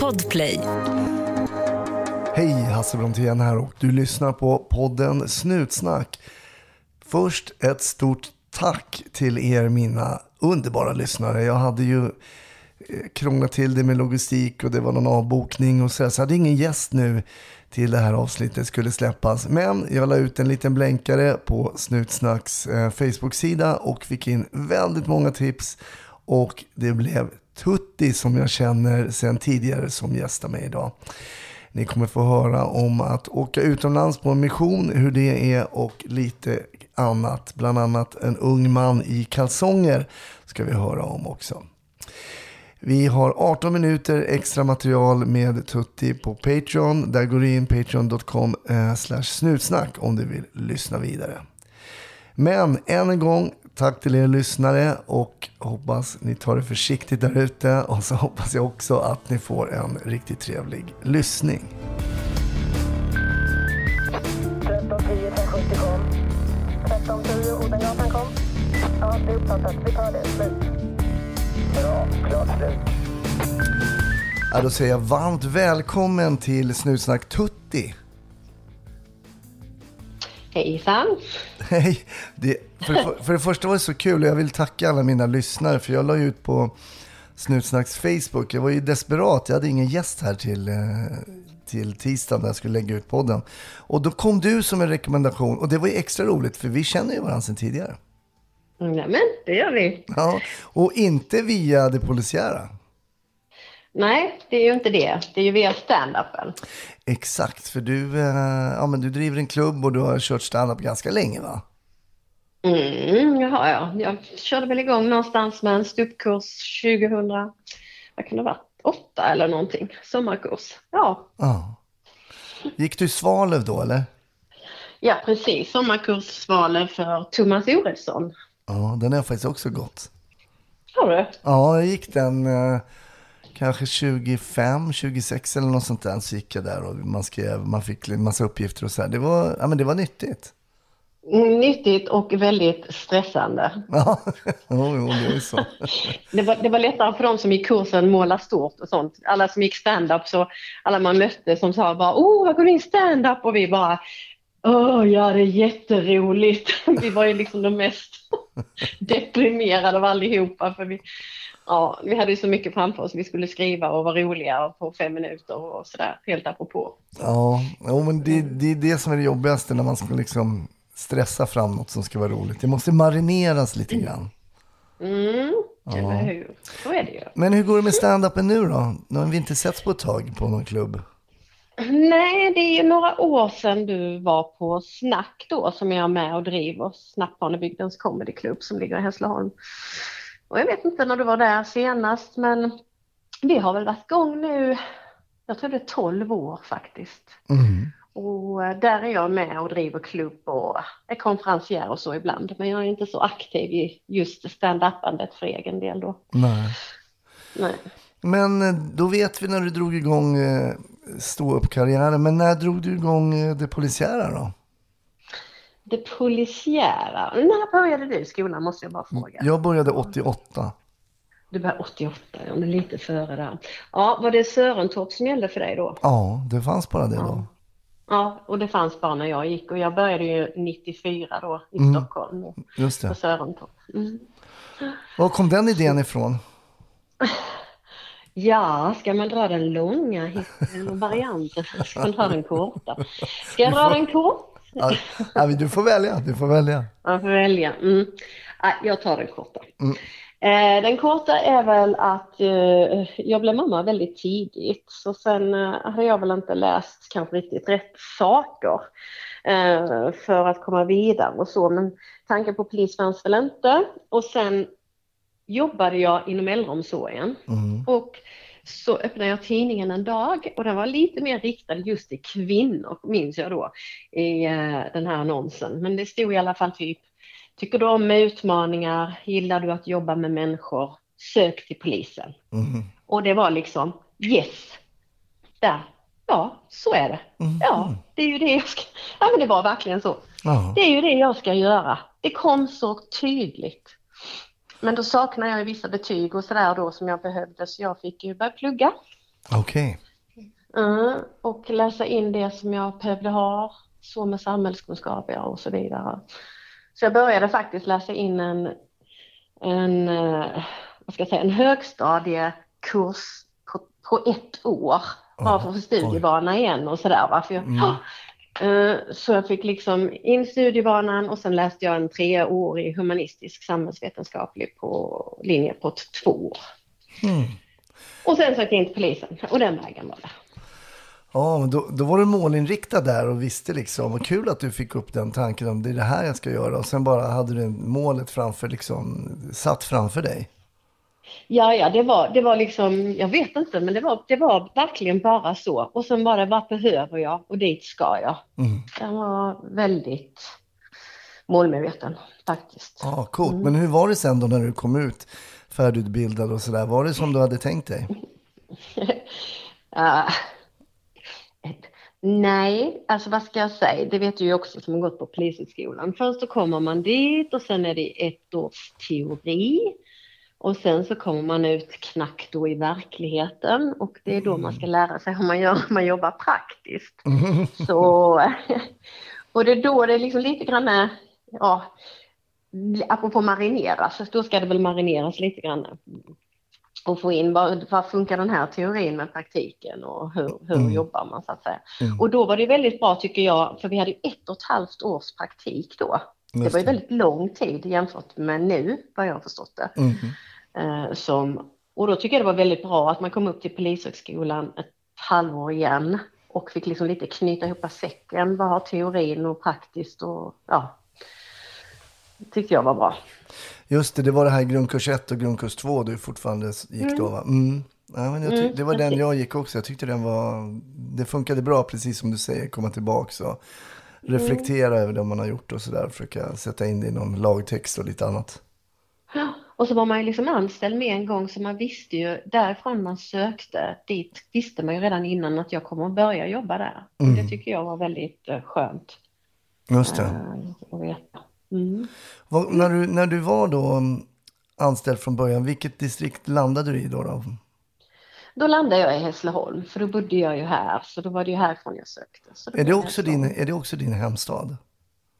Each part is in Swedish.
Podplay. Hej, Hasse Brontén här och du lyssnar på podden Snutsnack. Först ett stort tack till er mina underbara lyssnare. Jag hade ju eh, krånglat till det med logistik och det var någon avbokning och så, så jag hade ingen gäst nu till det här avsnittet skulle släppas. Men jag la ut en liten blänkare på Snutsnacks eh, Facebook-sida och fick in väldigt många tips och det blev Tutti som jag känner sedan tidigare som gästar mig idag. Ni kommer få höra om att åka utomlands på en mission, hur det är och lite annat. Bland annat en ung man i kalsonger ska vi höra om också. Vi har 18 minuter extra material med Tutti på Patreon. Där går du in patreon.com eh, slash snutsnack om du vill lyssna vidare. Men än en gång, tack till er lyssnare och hoppas ni tar det försiktigt där ute. Och så hoppas jag också att ni får en riktigt trevlig lyssning. 1310 1070 kom. 1310 Odengatan kom. Ja, det är uppfattat. Vi tar det. Slut. Bra. Klart slut. Ja, då säger jag varmt välkommen till Snutsnack Tutti. Hejsan! Hej! Det, för, för det första var det så kul och jag vill tacka alla mina lyssnare för jag la ut på Snutsnacks Facebook. Jag var ju desperat, jag hade ingen gäst här till, eh, till tisdagen där jag skulle lägga ut podden. Och då kom du som en rekommendation och det var ju extra roligt för vi känner ju varandra sedan tidigare. Nämen, det gör vi. Ja, och inte via det polisiära. Nej, det är ju inte det. Det är ju via stand-upen. Exakt, för du, eh, ja, men du driver en klubb och du har kört standup ganska länge va? Mm, jaha, ja. Jag körde väl igång någonstans med en ståuppkurs 2000, vad kan det vara, åtta eller någonting. Sommarkurs. Ja, Ja. Gick du Svalöv då eller? ja precis. Sommarkursvalet för Thomas Oredsson. Ja, den har jag faktiskt också gått. Har du? Ja, jag gick den eh, kanske 25, 26 eller något sånt där. Så gick jag där och man skrev, man fick en massa uppgifter och så här. Det var, ja men det var nyttigt. Mm, Nyttigt och väldigt stressande. Ja, jo, det är så. Det var, det var lättare för de som gick kursen måla stort och sånt. Alla som gick stand-up, så alla man mötte som sa bara oh, vad går din stand-up? Och vi bara åh ja, det är jätteroligt. Vi var ju liksom de mest deprimerade av allihopa. För vi, ja, vi hade ju så mycket framför oss. Vi skulle skriva och vara roliga på fem minuter och sådär, helt apropå. Ja, jo, men det, det är det som är det jobbigaste när man ska liksom stressa fram något som ska vara roligt. Det måste marineras lite grann. Mm, eller hur? Så är det ju. Men hur går det med stand-upen nu då? Nu har vi inte setts på ett tag på någon klubb. Nej, det är ju några år sedan du var på Snack då som jag är med och driver, Snapphanebygdens comedyklubb som ligger i Hässleholm. Och jag vet inte när du var där senast men vi har väl varit igång nu, jag tror det är 12 år faktiskt. Mm. Och eh, där är jag med och driver klubb och är konferencier och så ibland. Men jag är inte så aktiv i just stand-upandet för egen del då. Nej. Nej. Men eh, då vet vi när du drog igång eh, stå-upp-karriären. Men när drog du igång det polisiära då? Det polisiära, när började du skolan måste jag bara fråga? Jag började 88. Du började 88, ja men lite före där. Ja, var det Sörentorp som gällde för dig då? Ja, det fanns bara det då. Ja, och det fanns bara när jag gick och jag började ju 94 då i Stockholm Just på det. Sörentorp. Mm. Var kom den idén ifrån? Ja, ska man dra den långa varianten så ska man dra den korta. Ska jag dra den kort? Ja, du får välja, du får välja. Man får välja. Mm. Jag tar den korta. Eh, den korta är väl att eh, jag blev mamma väldigt tidigt. Så sen eh, hade jag väl inte läst kanske riktigt rätt saker för att komma vidare och så. Men tanken på polis fanns väl inte. Och sen jobbade jag inom äldreomsorgen. Och så öppnade jag tidningen en dag och den var lite mer riktad just till kvinnor, minns jag då, i eh, den här annonsen. Men det stod i alla fall typ, tycker du om utmaningar, gillar du att jobba med människor, sök till polisen. Och det var liksom, yes, där, ja, så är det. Ja, det är ju det jag ska, ja men det var verkligen så. Ja. Det är ju det jag ska göra. Det kom så tydligt. Men då saknar jag ju vissa betyg och sådär då som jag behövde så jag fick ju börja plugga. Okej. Mm, och läsa in det som jag behövde ha, så med samhällskunskap ja, och så vidare. Så jag började faktiskt läsa in en, en, eh, vad ska jag säga, en högstadiekurs på, på ett år. Bara för att få studiebana igen och sådär. va. För jag, Eh, Så jag fick liksom in studiebanan och sen läste jag en treårig humanistisk samhällsvetenskaplig på linje på två år. Mm. Och sen sökte jag in till polisen och den vägen var det. Ja, men då, då var du målinriktad där och visste liksom, vad kul att du fick upp den tanken om det är det här jag ska göra. Och sen bara hade du målet framför, liksom, satt framför dig. Ja, ja, det var, det var liksom, jag vet inte, men det var, det var verkligen bara så. Och sen var det, vad behöver jag och dit ska jag. Mm. Den var väldigt målmedveten faktiskt. Ja, coolt. Men hur var det sen då när du kom ut färdigutbildad och sådär? Var det som du hade tänkt dig? Ah. nej, alltså vad ska jag säga? Det vet du ju också som har gått på polishögskolan. Först så kommer man dit och sen är det ett års teori. Och sen så kommer man ut knack då i verkligheten och det är då man ska lära sig hur man gör, hur man jobbar praktiskt. Så, och det är då det är liksom lite grann, ja, apropå marinera, så då ska det väl marineras lite grann och få in vad, vad funkar den här teorin med praktiken och hur, hur Mm. jobbar man så att säga. Mm. Och då var det väldigt bra tycker jag, för vi hade ett och ett halvt års praktik då. Det var ju väldigt lång tid jämfört med nu, vad jag har förstått det. Mm. Eh, som, och då tycker jag det var väldigt bra att man kom upp till Polishögskolan ett halvår igen och fick liksom lite knyta ihop säcken. Vad har teorin och praktiskt och ja. Tyckte jag var bra. Just det, det var det här grundkurs 1 och grundkurs 2 du fortfarande gick då va? Mm. Ja, men Mm, det var den jag gick också. Jag tyckte den var, det funkade bra precis som du säger, komma tillbaka och reflektera över det man har gjort och sådär. Försöka sätta in det i någon lagtext och lite annat. Och så var man ju liksom anställd med en gång så man visste ju därifrån man sökte dit visste man ju redan innan att jag kommer att börja jobba där. Mm. Det tycker jag var väldigt eh, skönt Just det. att veta. Mm. Vad- när, du, när du var då mm, anställd från början, vilket distrikt landade du i då? då? Då landade jag i Hässleholm för då bodde jag ju här så då var det ju härifrån jag sökte. Är det, också Hässleholm. din, är det också din hemstad?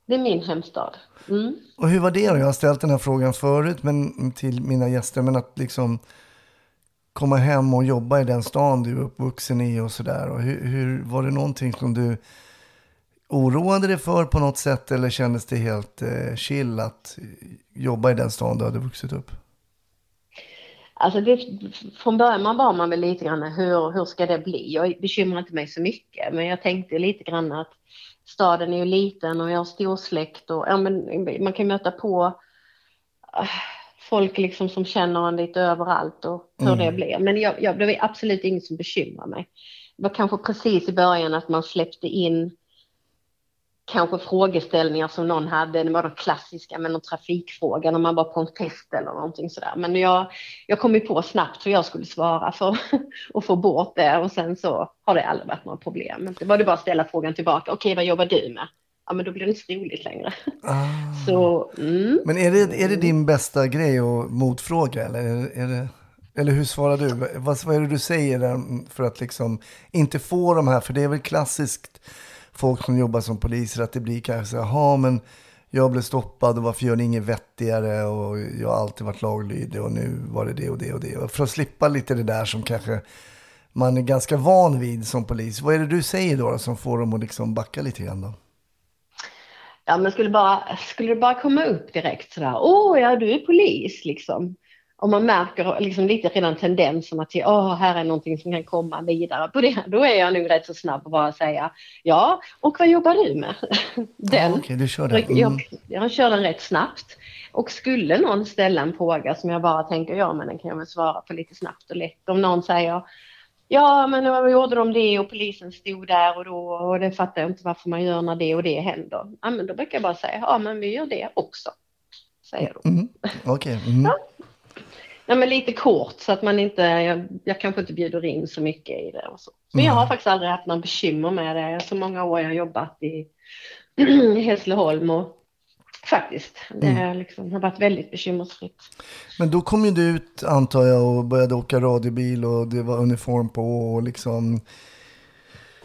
Det är min hemstad. Mm. Och hur var det då? Jag har ställt den här frågan förut men, till mina gäster, men att liksom komma hem och jobba i den stan du är uppvuxen i och sådär. Hur, hur, var det någonting som du oroade dig för på något sätt eller kändes det helt eh, chill att jobba i den stan du hade vuxit upp? Alltså det, från början var man väl lite grann hur, hur ska det bli? Jag bekymrar inte mig så mycket men jag tänkte lite grann att staden är ju liten och jag har stor släkt och ja, men man kan möta på äh, folk liksom som känner en lite överallt och hur Mm. det blir. Men jag, jag, det var absolut inget som bekymrar mig. Det var kanske precis i början att man släppte in kanske frågeställningar som någon hade, det var de klassiska med någon trafikfråga när man var på en test eller någonting sådär. Men jag, jag kom ju på snabbt hur jag skulle svara för att få bort det och sen så har det aldrig varit några problem. Det var det bara att ställa frågan tillbaka, okej vad jobbar du med? Ja men då blir det inte så roligt längre. Ah. Så, mm. Men är det, är det din bästa grej och motfråga eller? Är, det- eller hur svarar du? Vad, vad är det du säger för att liksom inte få de här, för det är väl klassiskt folk som jobbar som poliser att det blir kanske så här, "Jaha, men jag blev stoppad och varför gör ni inget vettigare och jag har alltid varit laglydig och nu var det det och det och det. Och för att slippa lite det där som kanske man är ganska van vid som polis. Vad är det du säger då, då som får dem att liksom backa lite grann då? Ja men skulle, bara, skulle det bara komma upp direkt sådär, åh ja du är polis liksom. Och man märker liksom lite redan tendenserna till, åh här är någonting som kan komma vidare på det. Då är jag nog rätt så snabb att bara säga, ja och vad jobbar du med? Den. Ah, Okej, du kör den. Jag, Mm. jag, jag kör den rätt snabbt. Och skulle någon ställa en fråga som jag bara tänker, ja men den kan jag väl svara på lite snabbt och lätt. Om någon säger, ja men vad gjorde de det och polisen stod där och då och det fattar jag inte varför man gör när det och det händer. Ja men då brukar jag bara säga, ja men vi gör det också. Säger jag då. Mm. Okej. Mm. Ja men lite kort så att man inte, jag, jag kanske inte bjuder in så mycket i det och så. Men jag har Nej. faktiskt aldrig haft några bekymmer med det. Så många år jag har jobbat i, i Hässleholm och Faktiskt. Det mm. liksom, har varit väldigt bekymmersfritt. Men då kom ju du ut, antar jag, och började åka radiobil och det var uniform på och liksom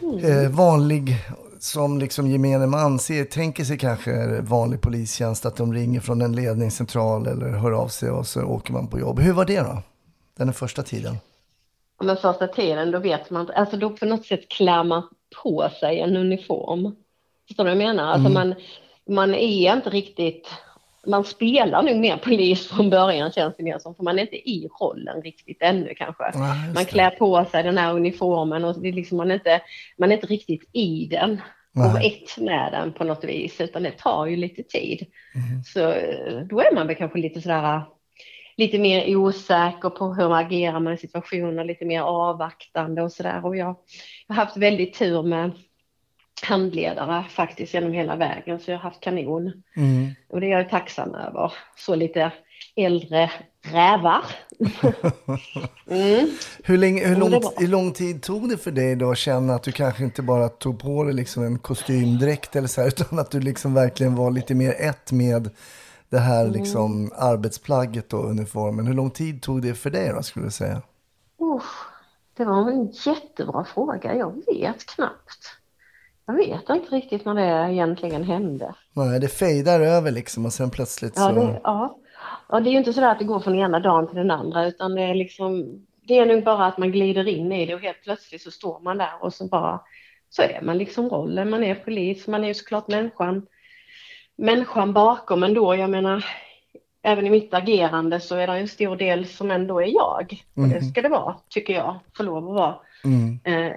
mm. eh, vanlig, som liksom gemene man ser, tänker sig kanske vanlig polistjänst, att de ringer från en ledningscentral eller hör av sig och så åker man på jobb. Hur var det då? Den första tiden? Men första tiden, då vet man alltså då på något sätt klär man på sig en uniform. Förstår du vad jag menar? Alltså mm. man, man är inte riktigt, man spelar nog mer polis från början känns det mer som, för man är inte i rollen riktigt ännu kanske. Ja, man klär på sig den här uniformen och det är liksom, man, är inte, man är inte riktigt i den och ett med den på något vis, utan det tar ju lite tid. Mm. Så då är man väl kanske lite sådär lite mer osäker på hur man agerar man i situationer, lite mer avvaktande och sådär. Och jag, jag har haft väldigt tur med handledare faktiskt genom hela vägen, så jag har haft kanon. Mm. Och det är jag tacksam över. Så lite äldre rävar. mm. hur, länge, hur, lång, hur lång tid tog det för dig då att känna att du kanske inte bara tog på dig liksom en kostymdräkt eller så här, utan att du liksom verkligen var lite mer ett med det här mm. liksom arbetsplagget och uniformen. Hur lång tid tog det för dig då skulle du säga? Oh, det var en jättebra fråga. Jag vet knappt. Jag vet inte riktigt när det egentligen hände. Nej, det fejdar över liksom och sen plötsligt så... Ja, det, ja. ja, det är ju inte så att det går från ena dagen till den andra utan det är liksom... Det är nog bara att man glider in i det och helt plötsligt så står man där och så bara... Så är man liksom rollen. Man är polis, man är ju såklart människan människan bakom ändå. Jag menar, även i mitt agerande så är det en stor del som ändå är jag. Och det mm. ska det vara, tycker jag, få lov att vara. Mm. Eh,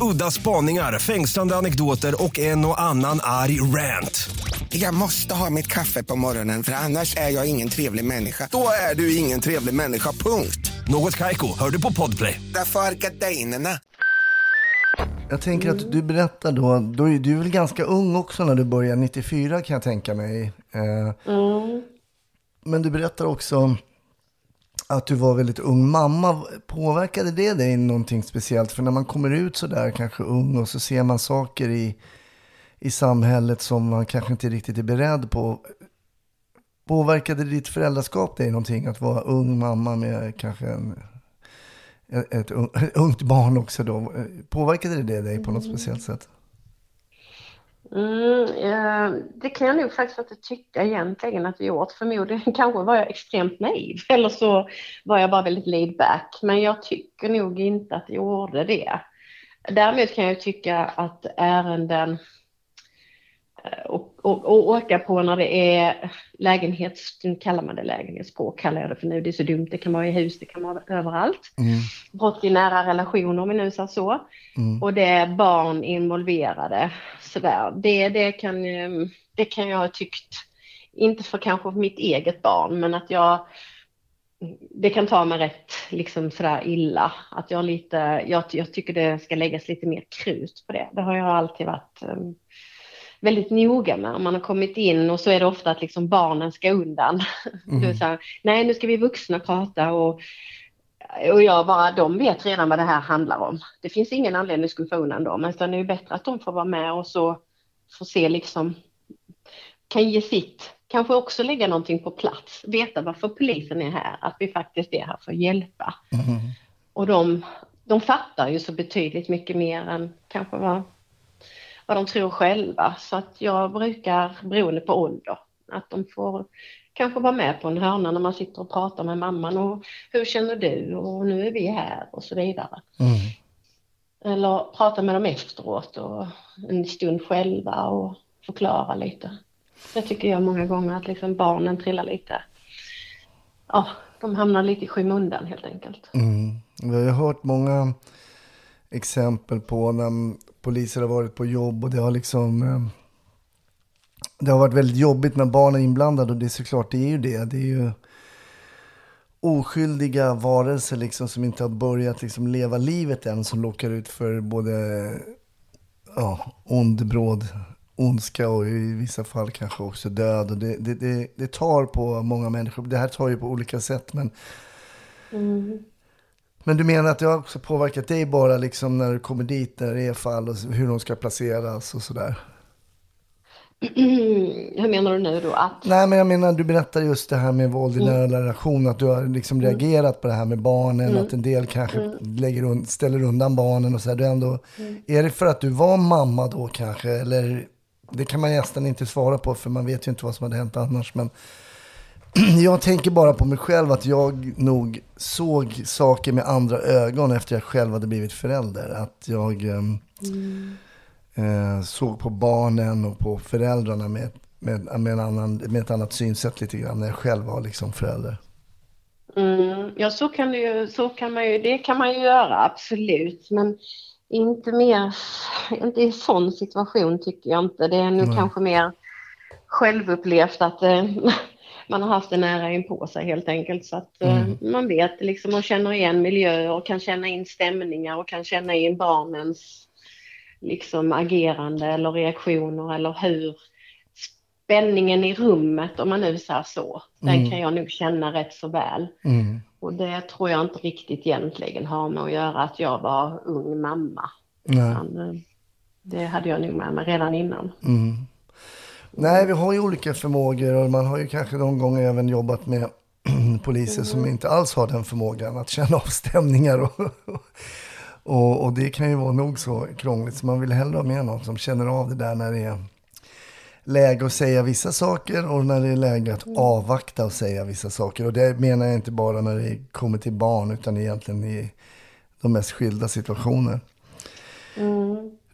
Udda spaningar, fängslande anekdoter och en och annan arg rant. Jag måste ha mitt kaffe på morgonen för annars är jag ingen trevlig människa. Då är du ingen trevlig människa, punkt. Något kajko, hör du på podplay. Därför är gardinerna. Jag tänker att du berättar då, då är du väl ganska ung också när du började 94 kan jag tänka mig. Eh, mm. Men du berättar också att du var väldigt ung mamma. Påverkade det dig någonting speciellt? För när man kommer ut sådär kanske ung och så ser man saker i, i samhället som man kanske inte riktigt är beredd på. Påverkade ditt föräldraskap dig någonting? Att vara ung mamma med kanske en, ett, ett ungt barn också då. Påverkade det dig på något speciellt sätt? Mm, eh, det kan jag nog faktiskt inte tycka egentligen att det gjort. Förmodligen kanske var jag extremt naiv eller så var jag bara väldigt laid back. Men jag tycker nog inte att det gjorde det. Däremot kan jag tycka att ärenden och, och, och, åka på när det är lägenhets, kallar man det lägenhetsbråk, kallar jag det för nu, det är så dumt, det kan vara i hus, det kan vara överallt. Mm. Brott i nära relationer om vi nu säger så. Mm. Och det är barn involverade. Sådär. Det, det, kan, det kan jag ha tyckt, inte för kanske mitt eget barn, men att jag det kan ta mig rätt liksom sådär illa. Att jag, lite, jag, jag tycker det ska läggas lite mer krut på det. Det har jag alltid varit um, väldigt noga med. Om man har kommit in och så är det ofta att liksom barnen ska undan. Mm. Så här, Nej, nu ska vi vuxna prata och, och jag bara, de vet redan vad det här handlar om. Det finns ingen anledning att få undan dem, utan det är bättre att de får vara med och så får se liksom, kan ge sitt, kanske också lägga någonting på plats, veta varför polisen är här, att vi faktiskt är här för att hjälpa. Mm. Och de, de fattar ju så betydligt mycket mer än kanske vad vad de tror själva. Så att jag brukar, beroende på ålder, att de får kanske vara med på en hörna när man sitter och pratar med mamman och hur känner du och nu är vi här och så vidare. Mm. Eller prata med dem efteråt och en stund själva och förklara lite. Det tycker jag många gånger att liksom barnen trillar lite, ja, de hamnar lite i skymundan helt enkelt. Mm. Vi har hört många exempel på när poliser har varit på jobb och det har liksom... Eh, det har varit väldigt jobbigt när barn är inblandade och det är såklart, det är ju det. Det är ju oskyldiga varelser liksom som inte har börjat liksom leva livet än som lockar ut för både ja, ond, bråd ondska och i vissa fall kanske också död. Och det, det, det, det tar på många människor. Det här tar ju på olika sätt. Men, Mm men du menar att det har också påverkat dig bara liksom när du kommer dit, när det är fall och hur de ska placeras och sådär? Hur menar du nu då? Att... Nej, men jag menar, du berättar just det här med våld i nära relation, att du har liksom reagerat på det här med barnen, att en del kanske lägger un- ställer undan barnen och så här. Du ändå, Är det för att du var mamma då kanske, eller det kan man nästan inte svara på, för man vet ju inte vad som hade hänt annars, men jag tänker bara på mig själv att jag nog såg saker med andra ögon efter jag själv hade blivit förälder. Att jag ehm, eh, såg på barnen och på föräldrarna med, med, med, annan, med ett annat synsätt lite grann när jag själv var liksom förälder. Mm, ja, så kan, det ju, så kan man ju, det kan man ju göra, absolut. Men inte mer, inte i sån situation tycker jag inte. Det är nog kanske mer självupplevt att eh, man har haft det nära in på sig helt enkelt. Så att eh, man vet liksom och känner igen miljöer och kan känna in stämningar och kan känna in barnens liksom agerande eller reaktioner eller hur spänningen i rummet, om man nu säger så, den kan jag nog känna rätt så väl. Mm. Och det tror jag inte riktigt egentligen har med att göra att jag var ung mamma. Nej. Utan, eh, det hade jag nog med mig redan innan. Nej, vi har ju olika förmågor och man har ju kanske någon gång även jobbat med poliser som inte alls har den förmågan att känna av stämningar. Och, och, och det kan ju vara nog så krångligt. Så man vill hellre ha med någon som känner av det där när det är läge att säga vissa saker och när det är läge att avvakta och säga vissa saker. Och det menar jag inte bara när det kommer till barn utan egentligen i de mest skilda situationer.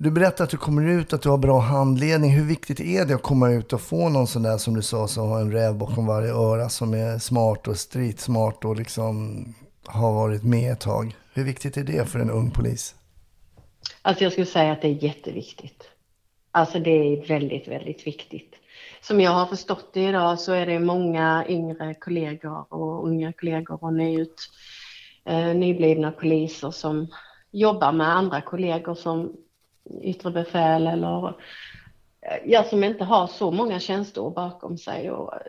Du berättar att du kommer ut, att du har bra handledning. Hur viktigt är det att komma ut och få någon sån där som du sa, som har en räv bakom varje öra, som är smart och streetsmart och liksom har varit med ett tag? Hur viktigt är det för en ung polis? Alltså jag skulle säga att det är jätteviktigt. Alltså det är väldigt, väldigt viktigt. Som jag har förstått det idag så är det många yngre kollegor och unga kollegor och nyut, eh, nyblivna poliser som jobbar med andra kollegor som yttre befäl eller eh, ja, som inte har så många tjänsteår bakom sig. Och eh,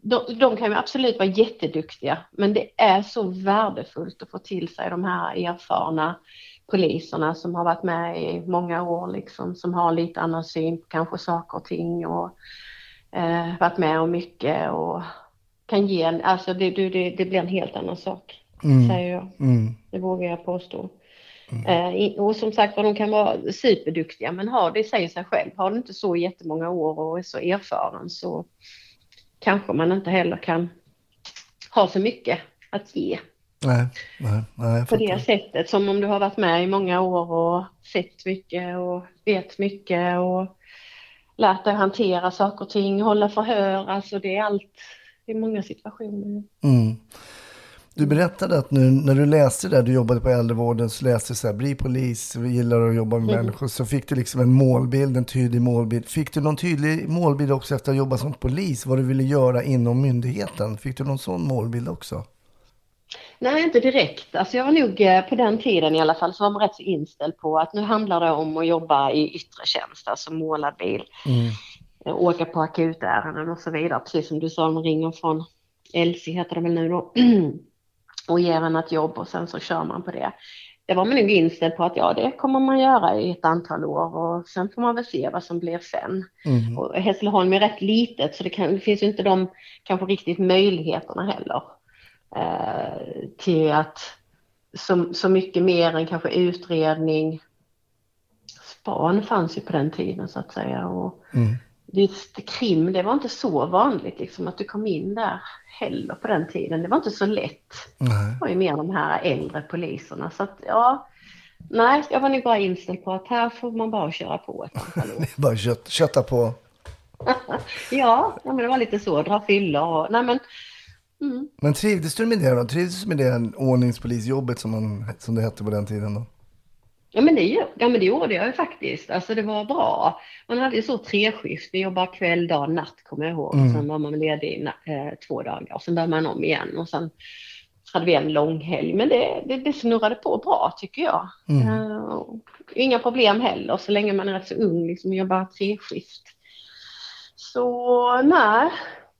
de, de kan ju absolut vara jätteduktiga, men det är så värdefullt att få till sig de här erfarna poliserna som har varit med i många år, liksom, som har lite annan syn på kanske saker och ting och eh, varit med om mycket och kan ge en, alltså det, det, det blir en helt annan sak, säger jag. Mm. Det vågar jag påstå. Eh, i- och som sagt var, de kan vara superduktiga, men har, det säger sig själv, har du inte så jättemånga år och är så erfaren så kanske man inte heller kan ha så mycket att ge Nej, nej, nej. på det sättet som om du har varit med i många år och sett mycket och vet mycket och lärt dig hantera saker och ting, hålla förhör, alltså det är allt, det är många situationer. Mm. Du berättade att nu när du läste det där, du jobbade på äldrevården, så läste du så här, bli polis, vi gillar att jobba med människor. Så fick du liksom en målbild, en tydlig målbild. Fick du någon tydlig målbild också efter att ha jobbat som polis, vad du ville göra inom myndigheten? Fick du någon sån målbild också? Nej, inte direkt. Alltså jag var nog eh, på den tiden i alla fall så var man rätt så inställd på att nu handlar det om att jobba i yttre tjänst, alltså målad bil, eh, åka på akutärenden och så vidare. Precis som du sa, de ringer från Elsie heter det väl nu då och ger en ett jobb och sen så kör man på det. Det var man nog inställd på att ja, det kommer man göra i ett antal år och sen får man väl se vad som blir sen. Och Hässleholm är rätt litet så det, kan, det finns ju inte de kanske riktigt möjligheterna heller eh, till att så, så mycket mer än kanske utredning. Span fanns ju på den tiden så att säga. Och Just krim, det var inte så vanligt liksom att du kom in där heller på den tiden. Det var inte så lätt. Nej. Det var ju mer de här äldre poliserna. Så att ja, nej, jag var nog bara inställd på att här får man bara köra på ett antal år. Bara kött, kötta på. ja, men det var lite så, dra fylla och nej men mm. Men trivdes du med det då? Trivdes du med det ordningspolisjobbet som, man, som det hette på den tiden då? Ja men, det, ja men det gjorde jag ju faktiskt. Alltså det var bra. Man hade ju så treskift. Vi jobbade kväll, dag, natt kommer jag ihåg. Sen var man ledig eh, två dagar och sen började man om igen. Och sen hade vi en lång helg, men det, det, det snurrade på bra tycker jag. Mm. Eh, inga problem heller så länge man är rätt så ung, liksom jobbar treskift. Så nej,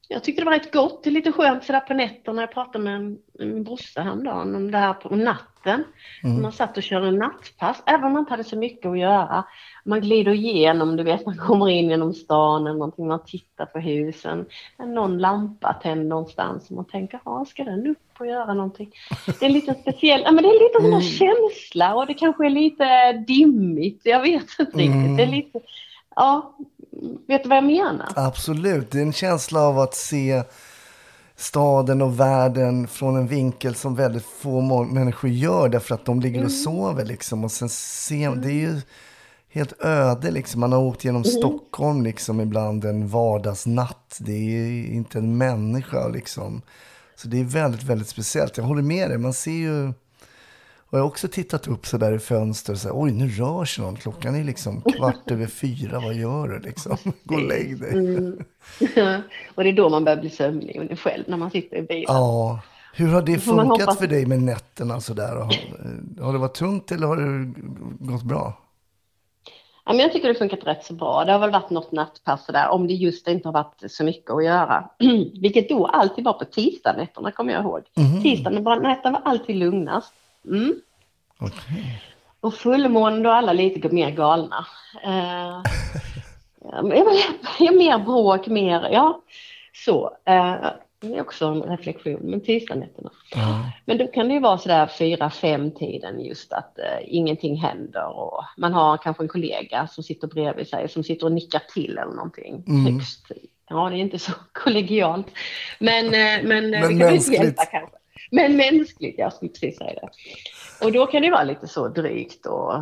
jag tyckte det var rätt gott. Det är lite skönt sådär på nätterna. Jag pratade med min brorsa häromdagen om det här på natten. Mm. Man satt och körde nattpass, även om man inte hade så mycket att göra. Man glider igenom, du vet, man kommer in genom stan eller någonting, man tittar på husen. Någon lampa tänd någonstans och man tänker, ja, ska den upp och göra någonting? Det är en liten speciell, ja men det är lite sån där känsla och det kanske är lite dimmigt, jag vet inte riktigt. Det är lite, ja, vet du vad jag menar? Absolut, det är en känsla av att se staden och världen från en vinkel som väldigt få människor gör därför att de ligger och sover liksom. Och sen ser det är ju helt öde liksom. Man har åkt genom Stockholm liksom ibland en vardagsnatt. Det är inte en människa liksom. Så det är väldigt, väldigt speciellt. Jag håller med dig. Man ser ju... Och jag har också tittat upp så där i fönster och så här, oj nu rör sig någon. Klockan är liksom kvart över fyra. Vad gör du liksom? Gå och lägg dig. och det är då man börjar bli sömnig själv, när man sitter i bilen. Ja. Hur har det funkat för dig med nätterna sådär? Har, har det varit tungt eller har det gått bra? Ja, men jag tycker det har funkat rätt så bra. Det har väl varit något nattpass där om det just inte har varit så mycket att göra. Vilket då alltid var på tisdagnätterna kommer jag ihåg. Mhm. Tisdagnätterna var alltid lugnast. Mm. Okej. Och fullmånen då alla lite mer galna. Eh, men mer bråk, mer, ja så. Eh, det är också en reflektion, men tisdagnätterna. Ja. Men då kan det ju vara sådär fyra, fem tiden just att eh, ingenting händer och man har kanske en kollega som sitter bredvid sig som sitter och nickar till eller någonting. Mm. Högst. Ja, det är inte så kollegialt. Men, eh, men, Men eh, vi kan mänskligt. hjälpa kanske. Men mänskligt, jag skulle precis säga det. Och då kan det vara lite så drygt och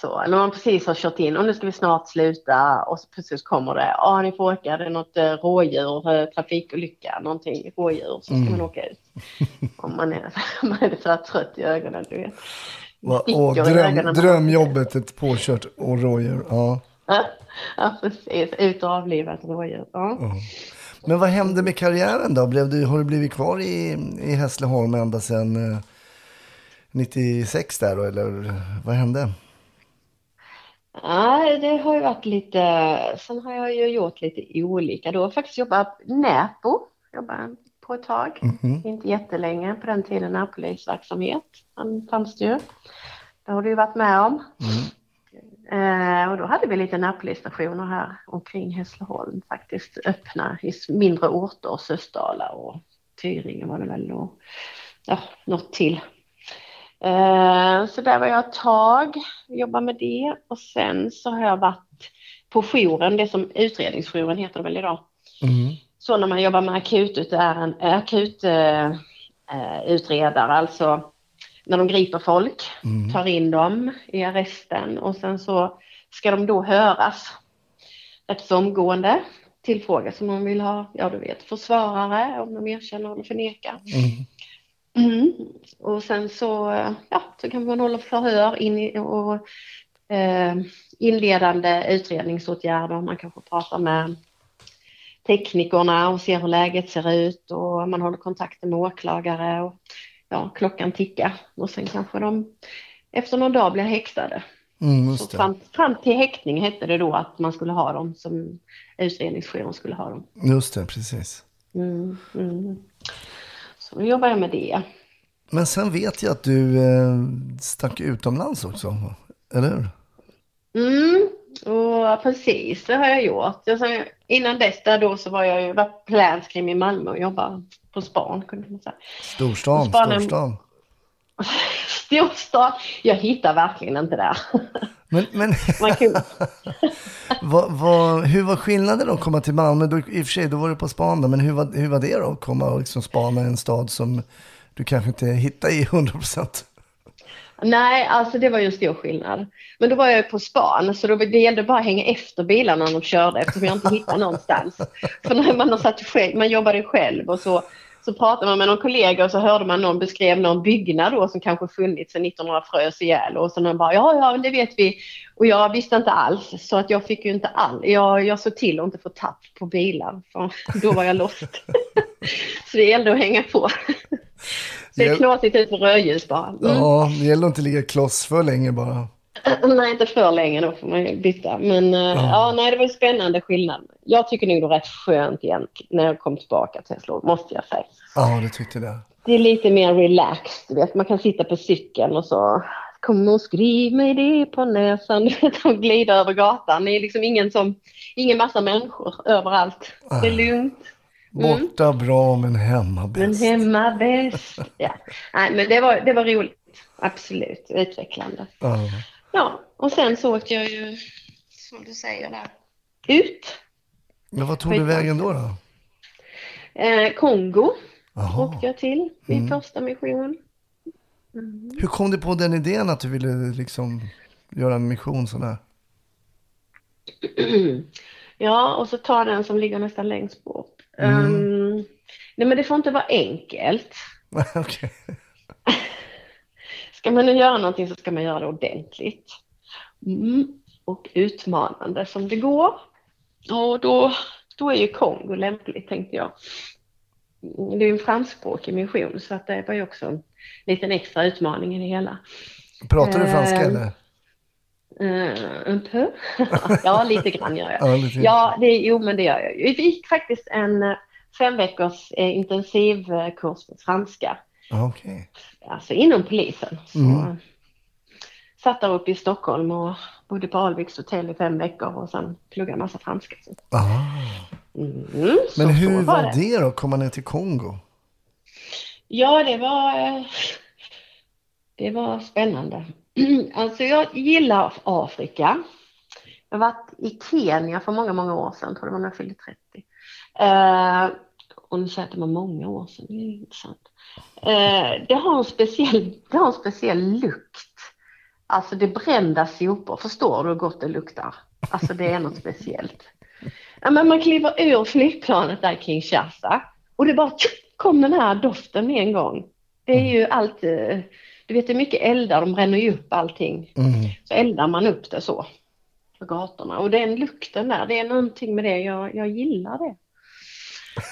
så. Eller man precis har kört in och nu ska vi snart sluta och så precis kommer det. Ja, ni får åka. Det är något eh, rådjur, eh, trafikolycka, någonting rådjur. Så ska man åka ut. Om man är, man är så trött i ögonen, du vet. I dröm, drömjobbet, ett påkört och rådjur. Ja. Ja, precis. Ut och avliva ett rådjur. Ja. Men vad hände med karriären då? Blev du, har du blivit kvar i, i Hässleholm ända sedan eh, 96 där då? Eller vad hände? Nej, det har ju varit lite, sen har jag ju gjort lite olika då. Jag har faktiskt jobbat Näpo, jobbat på ett tag, inte jättelänge på den tiden närpolisverksamhet, den fanns det ju. Det har du ju varit med om. Eh, och då hade vi lite närpolisstationer här omkring Hässleholm faktiskt öppna i mindre orter, Sösdala och Tyringe var det väl och ja, något till. Eh, så där var jag ett tag, jobbade med det och sen så har jag varit på jouren, det som utredningsjouren heter det väl idag. Mm. Så när man jobbar med akut, är akut eh, eh, utredare, alltså när de griper folk, tar in dem i arresten och sen så ska de då höras rätt så omgående, tillfrågas om de vill ha, ja du vet, försvarare, om de erkänner eller förnekar. Mm. Och sen så, ja, så kan man hålla förhör in i, och eh, inledande utredningsåtgärder. Man kanske pratar med teknikerna och ser hur läget ser ut och man håller kontakten med åklagare och ja, klockan tickar och sen kanske de efter någon dag blir häktade. Mm, fram, fram till häktning hette det då att man skulle ha dem som utredningsjouren skulle ha dem. Just det, precis. Mm, mm. Så då jobbar jag med det. Men sen vet jag att du eh, stack utomlands också, eller hur? Mm, och precis, det har jag gjort. Alltså, innan dess där då så var jag ju var plänskrim i Malmö och jobbade på span kunde man säga. Storstan, Spanien. storstan. Storstad, jag hittar verkligen inte där. Men, men vad, vad, hur var skillnaden att komma till Malmö? Då, I och för sig, då var du på span då, men hur var, hur var det då? Att komma och liksom spana i en stad som du kanske inte hittar i 100 procent? Nej, alltså det var ju en stor skillnad. Men då var jag på span så då, det gällde bara att hänga efter bilarna när de körde eftersom jag inte hittade någonstans. För när man, har satt själv, man jobbade själv och så, så pratade man med någon kollega och så hörde man någon beskrev någon byggnad då som kanske funnits sedan 1900 frös ihjäl och så någon bara ja, ja, det vet vi. Och jag visste inte alls så att jag fick ju inte all, jag, jag såg till att inte få tapp på bilar för då var jag lost. så det gällde att hänga på. Ser Hjäl- knasigt ut på rödljus bara. Mm. Ja, det gäller att inte ligga kloss för länge bara. Nej, inte för länge, då får man ju byta. Men eh, ja. nej, det var en spännande skillnad. Jag tycker nog det var rätt skönt igen när jag kom tillbaka till Hässleholm, måste jag säga. Ja, du tyckte det. Det är lite mer relaxed, du vet. Man kan sitta på cykeln och så Kom och skriv mig det på näsan, och glida över gatan. Det är liksom ingen som, ingen massa människor överallt. Det är lugnt. Borta bra men hemma Men bäst. hemma bäst. Ja. Nej, men det var, det var roligt. Absolut. Utvecklande. Ja. Ja, och sen så åkte jag ju, som du säger där, ut. Men vad tog du vägen då? då? Eh, Kongo Jaha. åkte jag till, min Mm. första mission. Hur kom du på den idén att du ville liksom göra en mission sådär? Ja, och så ta den som ligger nästan längst bort. Mm. Ehm, nej, men det får inte vara enkelt. Ska man nu göra någonting så ska man göra det ordentligt. Mm. Och utmanande som det går. Och då, då är ju Kongo lämpligt tänkte jag. Mm, Det är ju en franskspråkig mission så att det var ju också en liten extra utmaning i det hela. Pratar du franska Ehm, eller? Uh, un peu. ja, lite grann gör jag. Ja, lite. Ja, det, jo men det gör jag. Vi gick faktiskt en eh, fem veckors eh, intensivkurs på franska. Ja, Okej. Alltså inom polisen. Så, Mm. Satt där uppe i Stockholm och bodde på Alviks hotell i fem veckor och sen pluggade massa franska. Så. Aha. Mm, så, Men hur så var det då, komma ner till Kongo? Ja, det var, eh, det var spännande. Alltså jag gillar Afrika. Jag har varit i Kenya för många, många år sedan, tror det var när jag fyllde 30. Eh, och nu säger jag att det var många år sedan, det är intressant. Eh, det, har en speciell, det har en speciell lukt. Alltså det brända sopor, förstår du hur gott det luktar? Alltså det är något speciellt. Ja, men man kliver ur flygplanet där i Kinshasa och det bara tjup, kom den här doften med en gång. Det är ju allt, eh, du vet det är mycket eldar, de bränner ju upp allting. Mm. Så eldar man upp det så på gatorna och den lukten där, det är någonting med det, jag, jag gillar det.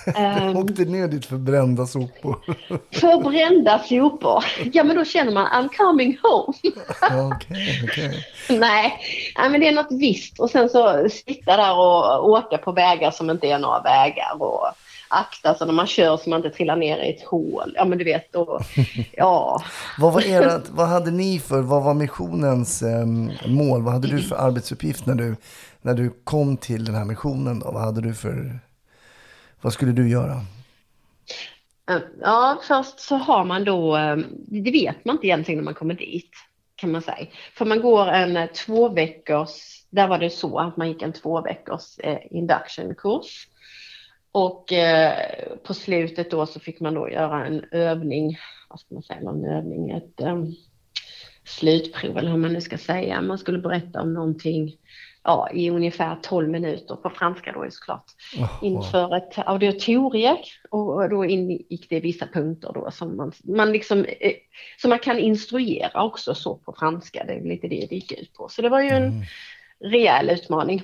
Ehm, Åkte ner dit för brända sopor. för brända sopor, ja men då känner man I'm coming home. Okej, okej. Nej, nej, men det är något visst. Och sen så sitta där och åka på vägar som inte är några vägar och akta så när man kör så man inte trillar ner i ett hål. Ja men du vet, och, ja. Vad, var ert, vad hade ni för, vad var missionens em, mål? Vad hade du för arbetsuppgift när du, när du kom till den här missionen? Då? Vad hade du för, vad skulle du göra? Ja, först så har man då, eh, det vet man inte egentligen när man kommer dit kan man säga. För man går en eh, två veckors, där var det så att man gick en två veckors eh, induction-kurs. Och eh, på slutet då så fick man då göra en övning, vad ska man säga, en övning, ett eh, slutprov eller hur man nu ska säga. Man skulle berätta om någonting ja, i ungefär 12 minuter på franska då såklart inför ett auditorium och då ingick det vissa punkter då som man, man liksom, eh, som man kan instruera också så på franska. Det är lite det det gick ut på. Så det var ju en rejäl utmaning.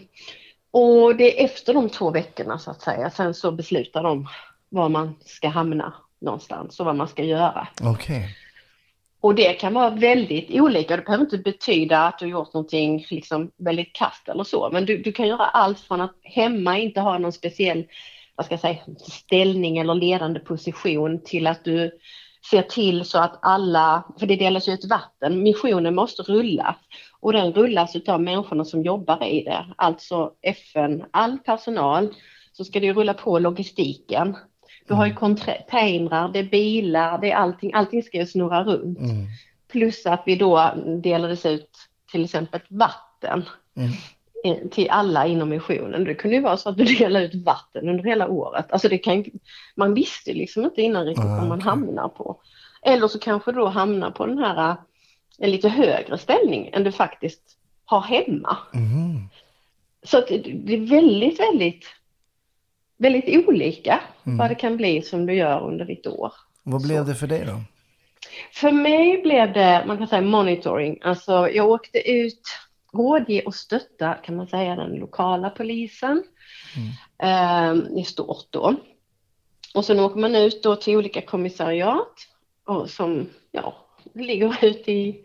Och det är efter de två veckorna så att säga. Sen så beslutar de var man ska hamna någonstans och vad man ska göra. Okej. Och det kan vara väldigt olika. Det behöver inte betyda att du har gjort någonting liksom väldigt kast eller så. Men du, du kan göra allt från att hemma inte ha någon speciell vad ska jag säga, ställning eller ledande position till att du ser till så att alla, för det delas ju ut vatten, missionen måste rulla och den rullas av människorna som jobbar i det, alltså FN, all personal, så ska det rulla på logistiken. Du har ju containrar, det är bilar, det är allting, allting ska ju snurra runt. Mm. Plus att vi då delades ut till exempel vatten Mm. eh, till alla inom missionen. Det kunde ju vara så att du delade ut vatten under hela året. Alltså det kan, man visste liksom inte innan riktigt Ah, vad man okej. hamnar på. Eller så kanske du då hamnar på den här en lite högre ställning än du faktiskt har hemma. Mhm. Så det är väldigt, väldigt, väldigt olika Mm. vad det kan bli som du gör under ditt år. Vad blev det för dig då? För mig blev det, man kan säga monitoring, alltså jag åkte ut, rådge och stötta kan man säga den lokala polisen eh, i stort då. Och sen åker man ut då till olika kommissariat och som ja, ligger ute i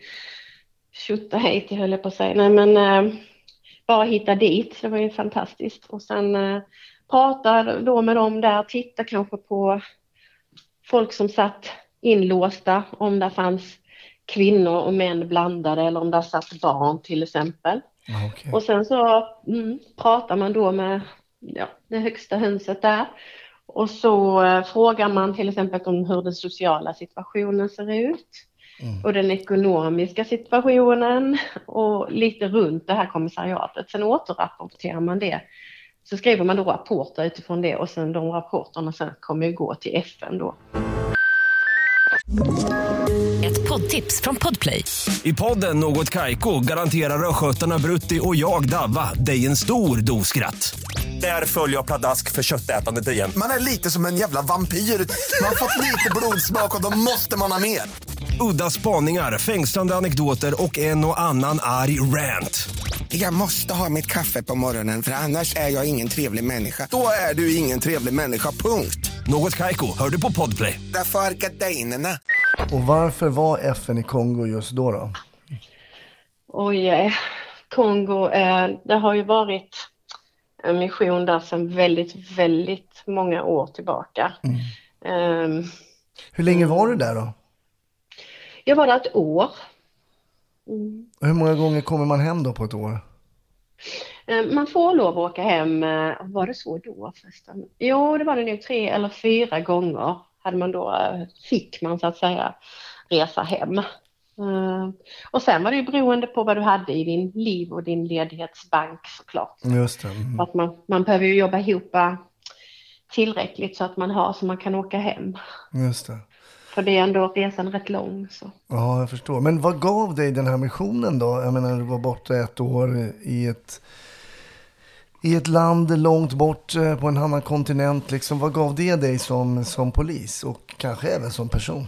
Tjotahejti höll jag på att säga. Nej men eh, bara hitta dit, det var ju fantastiskt. Och sen eh, prata då med dem där, titta kanske på folk som satt inlåsta, om det fanns kvinnor och män blandade eller om det satt barn till exempel. Okay. Och sen så mm, pratar man då med ja, det högsta hönset där. Och så eh, frågar man till exempel om hur den sociala situationen ser ut. Mm. Och den ekonomiska situationen och lite runt det här kommissariatet. Sen återrapporterar man det. Så skriver man då rapporter utifrån det och sen de rapporterna sen kommer ju gå till FN då. Ett poddtips från Podplay. I podden Något Kaiko garanterar östgötarna Brutti och jag, Davva, dig en stor dos skratt. Där följer jag pladask för köttätandet igen. Man är lite som en jävla vampyr. Man har fått lite blodsmak och då måste man ha mer. Udda spaningar, fängslande anekdoter och en och annan arg rant. Jag måste ha mitt kaffe på morgonen för annars är jag ingen trevlig människa. Då är du ingen trevlig människa, punkt. Något Kaiko, hör du på Podplay. Därför är gardinerna. Och varför var FN i Kongo just då? då? Oj, Kongo, eh, det har ju varit en mission där sedan väldigt, väldigt många år tillbaka. Eh, Hur länge var du där då? Jag var där ett år. Mm. Hur många gånger kommer man hem då på ett år? Eh, Man får lov att åka hem, eh, var det så då förresten? Jo, det var det nog tre eller fyra gånger hade man då, eh, fick man så att säga resa hem. Och sen var det ju beroende på vad du hade i din liv och din ledighetsbank såklart. Just det. Mm. Att man, man behöver ju jobba ihop tillräckligt så att man har så man kan åka hem. Just det. För det är ändå resan rätt lång. Så. Ja, jag förstår. Men vad gav dig den här missionen då? Jag menar, du var borta ett år i ett, i ett land långt bort eh, på en annan kontinent. Liksom, vad gav det dig som, som polis och kanske även som person?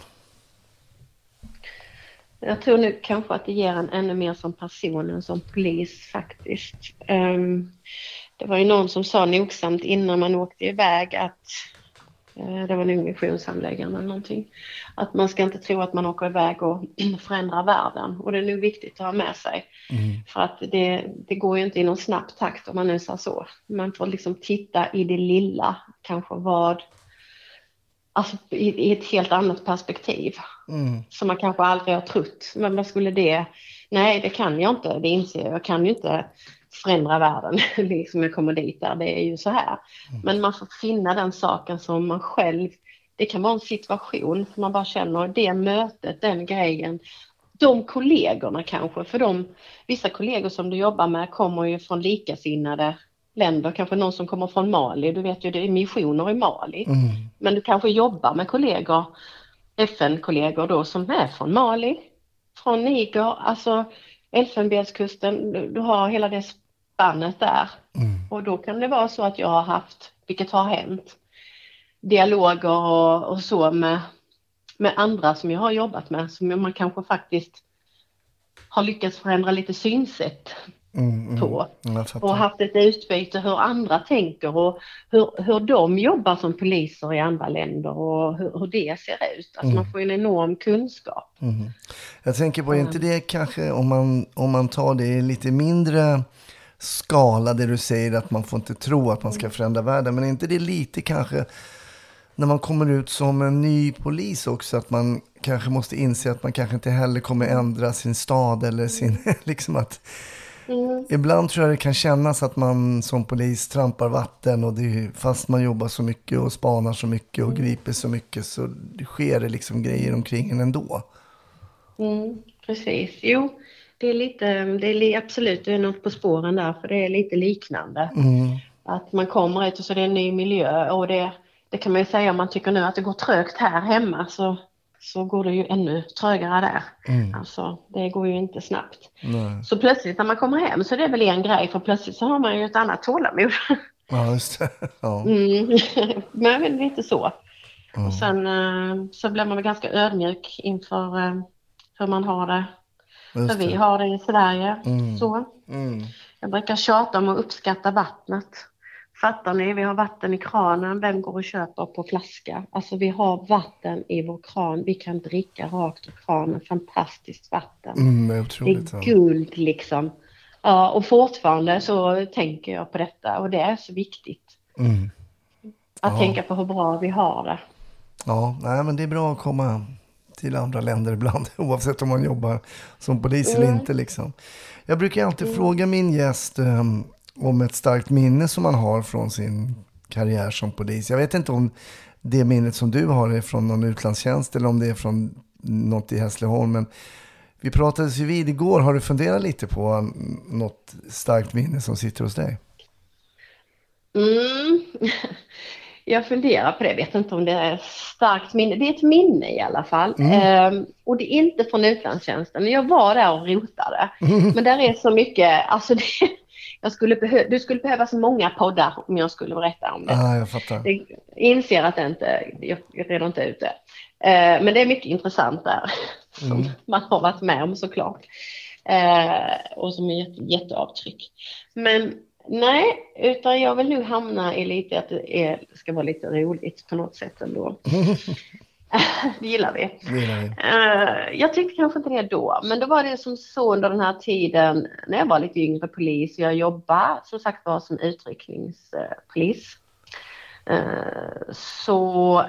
Jag tror nu kanske att det ger en ännu mer som person än som polis faktiskt. Ehm, det var ju någon som sa nogsamt innan man åkte iväg att det var nog missionshandläggaren eller någonting. Att man ska inte tro att man åker iväg och förändrar världen. Och det är nog viktigt att ha med sig. För att det, det går ju inte i någon snabb takt om man nu säger så. Man får liksom titta i det lilla, kanske vad, alltså i, i ett helt annat perspektiv. Mm. Som man kanske aldrig har trott. Men vad skulle det, nej det kan jag inte, det inser jag. Jag kan ju inte förändra världen, liksom jag kommer dit där, det är ju så här. Men man får finna den saken som man själv, det kan vara en situation som man bara känner, det mötet, den grejen, de kollegorna kanske, för de, vissa kollegor som du jobbar med kommer ju från likasinnade länder, kanske någon som kommer från Mali, du vet ju det är missioner i Mali. Men du kanske jobbar med kollegor, FN-kollegor då som är från Mali, från Niger, alltså Elfenbenskusten, du har hela det spannet där. Och då kan det vara så att jag har haft, vilket har hänt, dialoger och, och så med, med andra som jag har jobbat med, som man kanske faktiskt har lyckats förändra lite synsätt Mm, mm. på. Och haft ett utbyte hur andra tänker och hur, hur de jobbar som poliser i andra länder och hur, hur det ser ut. Alltså man får en enorm kunskap. Jag tänker på, är inte det kanske om man, om man tar det lite mindre skala, det du säger att man får inte tro att man ska förändra världen, men är inte det lite kanske när man kommer ut som en ny polis också, att man kanske måste inse att man kanske inte heller kommer ändra sin stad eller sin, liksom att Ibland tror jag det kan kännas att man som polis trampar vatten och det, fast man jobbar så mycket och spanar så mycket och griper så mycket så sker det liksom grejer omkring en ändå. Mm, precis, jo. Det är lite, det är absolut, det är något på spåren där för det är lite liknande. Att man kommer ut och så är det en ny miljö och det, det kan man ju säga om man tycker nu att det går trögt här hemma så, så går det ju ännu trögare där. Alltså det går ju inte snabbt. Nej. Så plötsligt när man kommer hem så är det väl en grej för plötsligt så har man ju ett annat tålamod. Ja, just det. Ja. Mm. Men lite så. Och sen eh, så blir man väl ganska ödmjuk inför eh, hur man har det, Just hur vi har det i Sverige. Så. Mm. Jag brukar tjata om att uppskatta vattnet. Fattar ni? Vi har vatten i kranen. Vem går och köper på flaska? Alltså vi har vatten i vår kran. Vi kan dricka rakt ur kranen. Fantastiskt vatten. Mm, det är Det otroligt. är ja. guld liksom. Ja, och fortfarande så tänker jag på detta och det är så viktigt. Mm. Att Ja. tänka på hur bra vi har det. Ja, nej, men det är bra att komma till andra länder ibland, oavsett om man jobbar som polis eller Mm. inte. Liksom. Jag brukar alltid fråga min gäst eh, om ett starkt minne som man har från sin karriär som polis. Jag vet inte om det minnet som du har är från någon utlandstjänst eller om det är från något i Hässleholm. Men vi pratades ju vid igår. Har du funderat lite på mm, något starkt minne som sitter hos dig? Mm. Jag funderar på det, jag vet inte om det är starkt minne. Det är ett minne i alla fall. Ehm, och det är inte från utlandstjänsten. Jag var där och rotade. Men där är så mycket, alltså det, jag skulle behö- du skulle behöva så många poddar om jag skulle berätta om det. Ah, jag fattar. Jag inser att det inte, jag jag redan inte ute. Eh, men det är mycket intressant där som man har varit med om såklart. Eh, och som är jätte, jätteavtryck. Men nej, utan jag vill nu hamna i lite att det är, ska vara lite roligt på något sätt ändå. det gillar vi. Det gillar vi. Eh, jag tyckte kanske inte det då, men då var det som så under den här tiden när jag var lite yngre polis. Jag jobbade som sagt var som utryckningspolis. Eh, så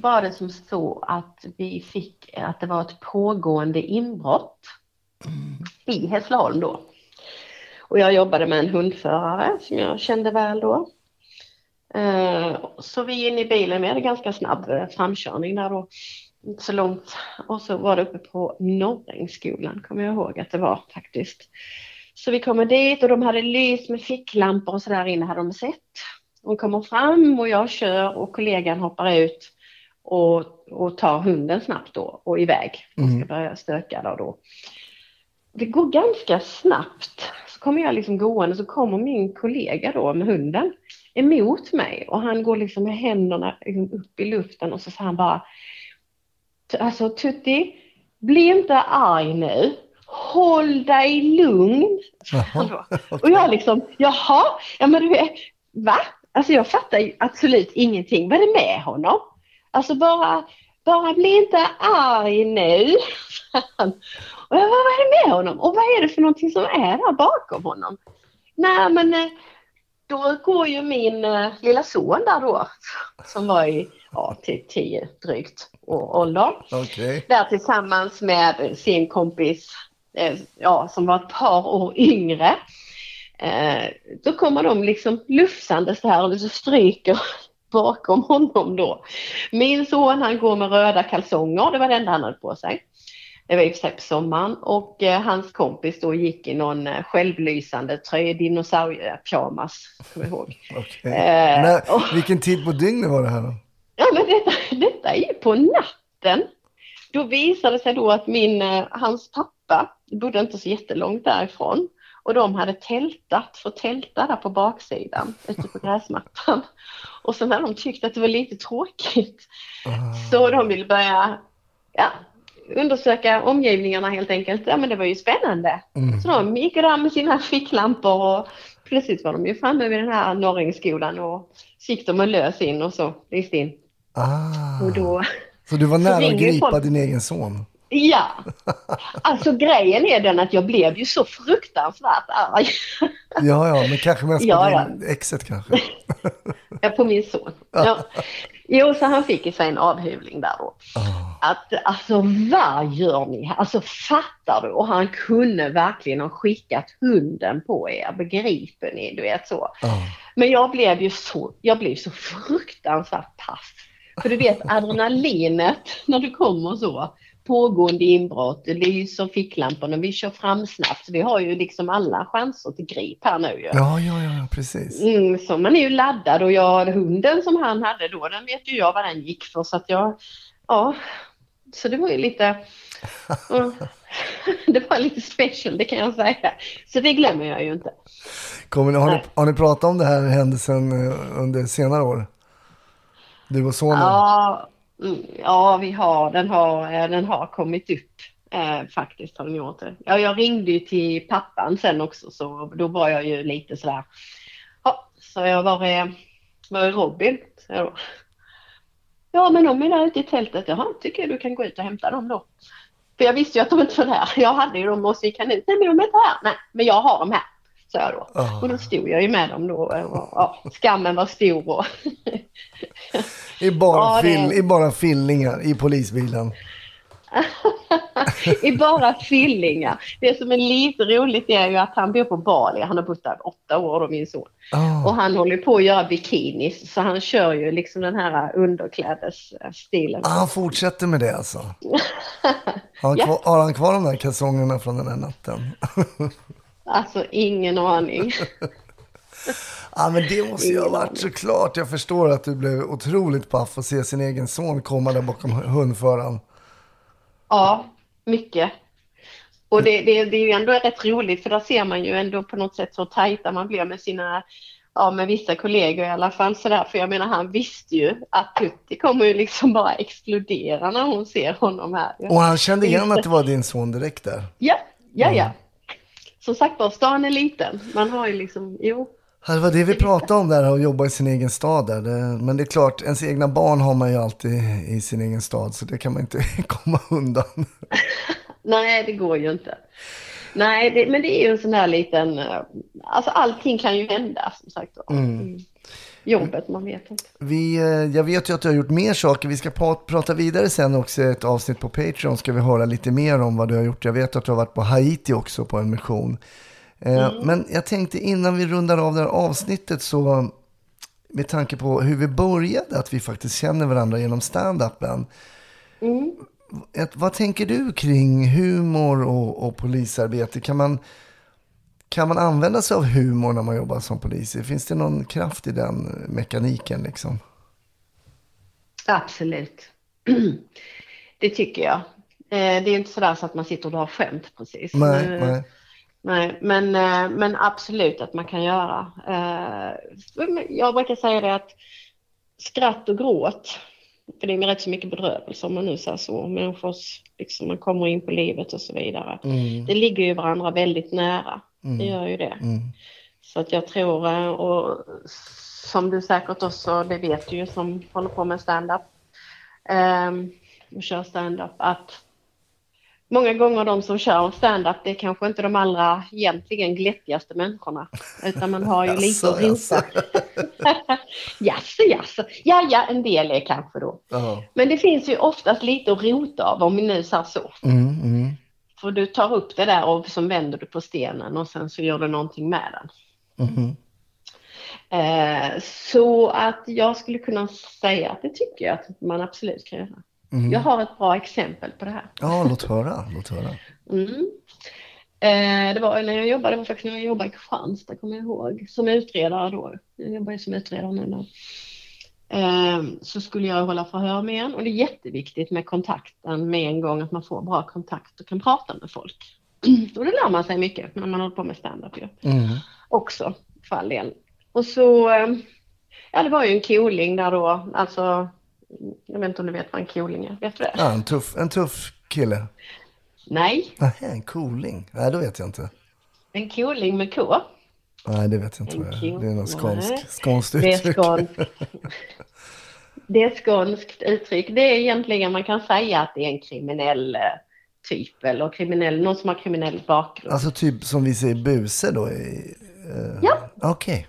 var det som så att vi fick att det var ett pågående inbrott i Hässleholm då. Och jag jobbade med en hundförare som jag kände väl då. Eh, Så vi inne i bilen, vi hade ganska snabb framkörning där då. Inte så långt. Och så var det uppe på Norrängsskolan, kommer jag ihåg att det var faktiskt. Så vi kommer dit och de hade lys med ficklampor och sådär inne hade de sett. De kommer fram och jag kör och kollegan hoppar ut och, och tar hunden snabbt då och iväg. Och ska börja stöka där då. Det går ganska snabbt. Kommer jag liksom gående så kommer min kollega då med hunden emot mig och han går liksom med händerna liksom upp i luften och så säger han bara Alltså Tutti, bli inte arg nu. Håll dig lugn. Jaha, Då. Och jag liksom, jaha, ja men du är, va? Alltså jag fattar absolut ingenting. Vad är det med honom? Alltså bara, bara bli inte arg nu. Och jag bara, vad är det med honom? Och vad är det för någonting som är där bakom honom? Nej men eh, då går ju min eh, lilla son där då, som var i ja, till tio drygt år ålder Okej. där tillsammans med sin kompis eh, ja, som var ett par år yngre. Då kommer de liksom lufsandes där och så stryker bakom honom då. Min son han går med röda kalsonger, det var det enda han hade på sig. Det var i och för sig på sommaren och eh, hans kompis då gick i någon eh, självlysande tröja, dinosauriepyjamas, kommer jag ihåg. Okej. Eh, När- och- Vilken tid på dygnet var det här då? Ja, men detta, detta är ju på natten. Då visade det sig då att min, eh, hans pappa bodde inte så jättelångt därifrån och de hade tältat, för tälta där på baksidan ute på gräsmattan. Och sen hade de tyckt att det var lite tråkigt så de ville börja ja, undersöka omgivningarna helt enkelt. Ja men det var ju spännande. Så de gick där med sina ficklampor och plötsligt var de ju framme vid den här Norrängsskolan och så gick de och lös in och så lyste in. Ah. Och då, Så du var nära att gripa folk. din egen son? Ja. Alltså grejen är den att jag blev ju så fruktansvärt arg Ja, ja, men kanske mest på Ja, din exet kanske. Ja, på min son. Ja. Jo, så han fick ju sig en avhyvling där då. Att alltså vad gör ni här? Alltså fattar du? Och han kunde verkligen ha skickat hunden på er, begriper ni? Du vet så. Ja. Men jag blev ju så, jag blev så fruktansvärt paff. För du vet adrenalinet när du kommer så. Pågående inbrott, det lyser ficklamporna, vi kör fram snabbt. Vi har ju liksom alla chanser till grip här nu ju. Ja, ja, ja, precis. Mm, så man är ju laddad och jag, hunden som han hade då, den vet ju jag vad den gick för så att jag, ja, så det var ju lite, det var lite special det kan jag säga. Så det glömmer jag ju inte. Kommer, ni- har, ni, har ni pratat om det här händelsen eh, under senare år? Du och sonen? Ja, ja vi har, den har, eh, den har kommit upp. Eh, faktiskt har den gjort det. Ja, jag ringde ju till pappan sen också så då var jag ju lite sådär, ja, Så jag var är, var Robin? Så jag. Ja, men de är där ute i tältet. Jaha, tycker jag du kan gå ut och hämta dem då. För jag visste ju att de inte var där. Jag hade ju dem och så gick han ut. Nej, men de är inte här. Nej, men jag har dem här. sa jag då. Ah. Och då stod jag ju med dem då. Och, ja, skammen var stor och I bara, Ja, det- fill, I bara fillingar i polisbilen. i bara fillingar. Det som är lite roligt är ju att han bor på Bali. Han har bott där åtta år då, min son. Ah. Och han håller på att göra bikinis. Så han kör ju liksom den här underklädesstilen. Ah, han fortsätter med det alltså. Har han, Ja. kvar, har han kvar de där kalsongerna från den här natten? Alltså ingen aning. Ja, men det måste ju ha varit såklart. Jag förstår att du blev otroligt paff att se sin egen son komma där bakom hundföraren. Ja, mycket. Och det, det, det är ju ändå rätt roligt för där ser man ju ändå på något sätt så tajta man blir med sina, ja med vissa kollegor i alla fall sådär. För jag menar han visste ju att Tutti kommer ju liksom bara explodera när hon ser honom här. Och han kände igen att det var din son direkt där. Ja, ja, ja. Som sagt var, stan är liten. Man har ju liksom, jo. Det var det vi pratade om där, att jobba i sin egen stad där. Men det är klart, ens egna barn har man ju alltid i sin egen stad, så det kan man inte komma undan. Nej, det går ju inte. Nej, det, men det är ju en sån här liten, eh, alltså allting kan ju hända som sagt var. Mm. Jobbet, man vet inte. Vi, eh, jag vet ju att du har gjort mer saker. Vi ska prata vidare sen också ett avsnitt på Patreon. Ska vi höra lite mer om vad du har gjort. Jag vet att du har varit på Haiti också på en mission. Eh, Men jag tänkte innan vi rundar av det här avsnittet så med tanke på hur vi började, att vi faktiskt känner varandra genom stand-upen. Ett, vad tänker du kring humor och, och polisarbete? Kan man, kan man använda sig av humor när man jobbar som polis? Finns det någon kraft i den mekaniken liksom? Absolut. Det tycker jag. Eh, Det är inte sådär så att man sitter och drar skämt precis. Nej, nej. Nej, men, eh, men absolut att man kan göra. Eh, Jag brukar säga det att skratt och gråt, för det är rätt så mycket bedrövelse om man nu säger så, människors, liksom man kommer in på livet och så vidare. Det ligger ju varandra väldigt nära, det gör ju det. Så att jag tror, eh, och som du säkert också, det vet du ju som håller på med stand-up, och kör stand-up, att många gånger de som kör stand-up, det är kanske inte de allra egentligen glättigaste människorna. Utan man har ju lite att rota. jaså, jaså. Ja, ja, en del är kanske då. Ja. Men det finns ju oftast lite att rota av om vi nu säger så. Mm, mm. För du tar upp det där och så vänder du på stenen och sen så gör du någonting med den. Eh, så att jag skulle kunna säga att det tycker jag att man absolut kan göra. Jag har ett bra exempel på det här. Ja, låt höra. Låt höra. Mm. Eh, det var när jag jobbade, var faktiskt när jag jobbade i Kristianstad, kommer jag ihåg, som utredare då. Jag jobbar ju som utredare nu då. Eh, så skulle jag hålla förhör med en och det är jätteviktigt med kontakten med en gång, att man får bra kontakt och kan prata med folk. Och det lär man sig mycket när man håller på med stand-up ju. Mm. Också, för all del. Och så, eh, ja det var ju en cooling där då, alltså, jag vet inte om du vet vad en cooling är, vet du det? Ja, en tuff, en tuff kille. Nej, Nej, en cooling. Nej, det vet jag inte. en cooling med K. Nej, det vet jag inte vad det är. Det är något skånskt, skånskt Det är uttryck. skånskt. Det är ett skånskt uttryck. Det är egentligen, man kan säga att det är en kriminell eh, typ eller kriminell, någon som har kriminell bakgrund. Alltså typ som vi säger buse då? I, eh, Ja. Okej.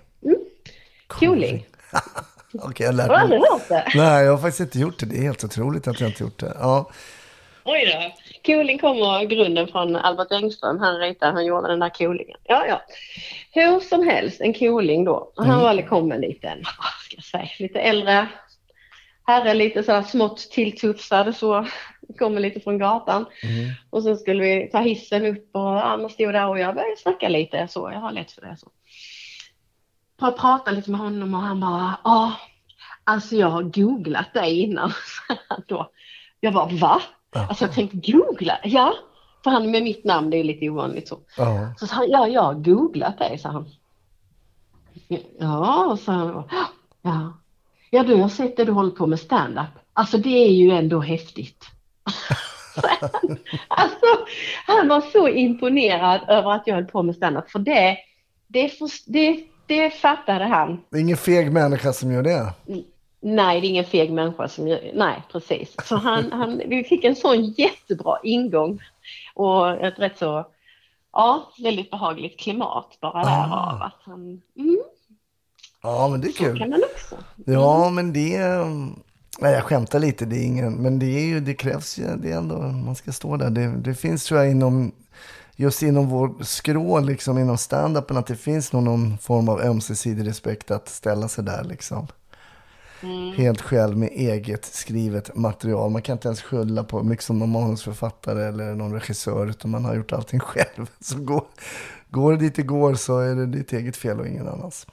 Cooling. Okej, jag har du aldrig hört det? Nej, jag har faktiskt inte gjort det. Det är helt otroligt att jag inte gjort det. Ja. Oj då. Cooling kommer grunden från Albert Engström. Han ritade, han gjorde den där coolingen. Ja, ja. Hur som helst, en cooling då. Och Han var, kom en liten, vad ska jag säga, lite äldre herre, lite sådär smått tilltufsad så. Kommer lite från gatan. Och så skulle vi ta hissen upp och ja, man stod där och jag började snacka lite så. Jag har lätt för det så. Pratade lite med honom och han bara, ja, alltså jag har googlat dig innan. då. Jag bara, va? Alltså jag tänkte googla? Ja, för han med mitt namn, det är lite ovanligt så. ja. Så sa han, ja, jag har googlat dig, sa han. Ja, sa han. Ja, ja du, jag har sett det du håller på med stand-up. Alltså det är ju ändå häftigt. alltså, han var så imponerad över att jag höll på med stand-up. För det, det, för, det, det fattade han. Det är ingen feg människa som gör det. Nej, det är ingen feg människa som gör... Nej, precis. Så han, han, vi fick en sån jättebra ingång och ett rätt så, ja, väldigt behagligt klimat bara därav. Att han, mm, Ja, men det är så kan kul. man också. Ja, men det. Nej, jag skämtar lite, det är ingen... Men det är ju, det krävs ju, det är ändå, man ska stå där. Det, det finns tror jag inom, just inom vår skrå, liksom inom stand-upen, att det finns någon, någon form av ömsesidig respekt att ställa sig där liksom. Helt själv med eget skrivet material. Man kan inte ens skylla på liksom någon manusförfattare eller någon regissör, utan man har gjort allting själv. Så går, går det dit det går så är det ditt eget fel och ingen annans.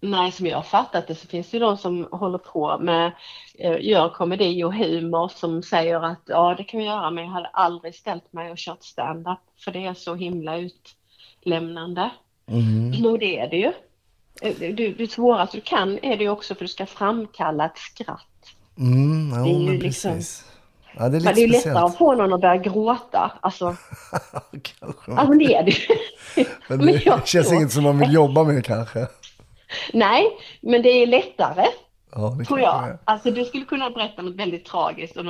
Nej, som jag har fattat det så finns det ju de som håller på med, eh, gör komedi och humor som säger att ja, det kan vi göra, men jag hade aldrig ställt mig och kört stand-up för det är så himla utlämnande. Och det är det ju. Eh, Du, det svåraste du kan är det ju också för du ska framkalla ett skratt. Mm, ja, Det är ju men liksom- precis. Ja, det är Men lite det är lättare att få någon att börja gråta. Alltså, ja men det är det ju. Men Men det jag känns tror- inget som man vill jobba med kanske. Nej, men det är lättare Ja, det tror jag. är. Alltså du skulle kunna berätta något väldigt tragiskt och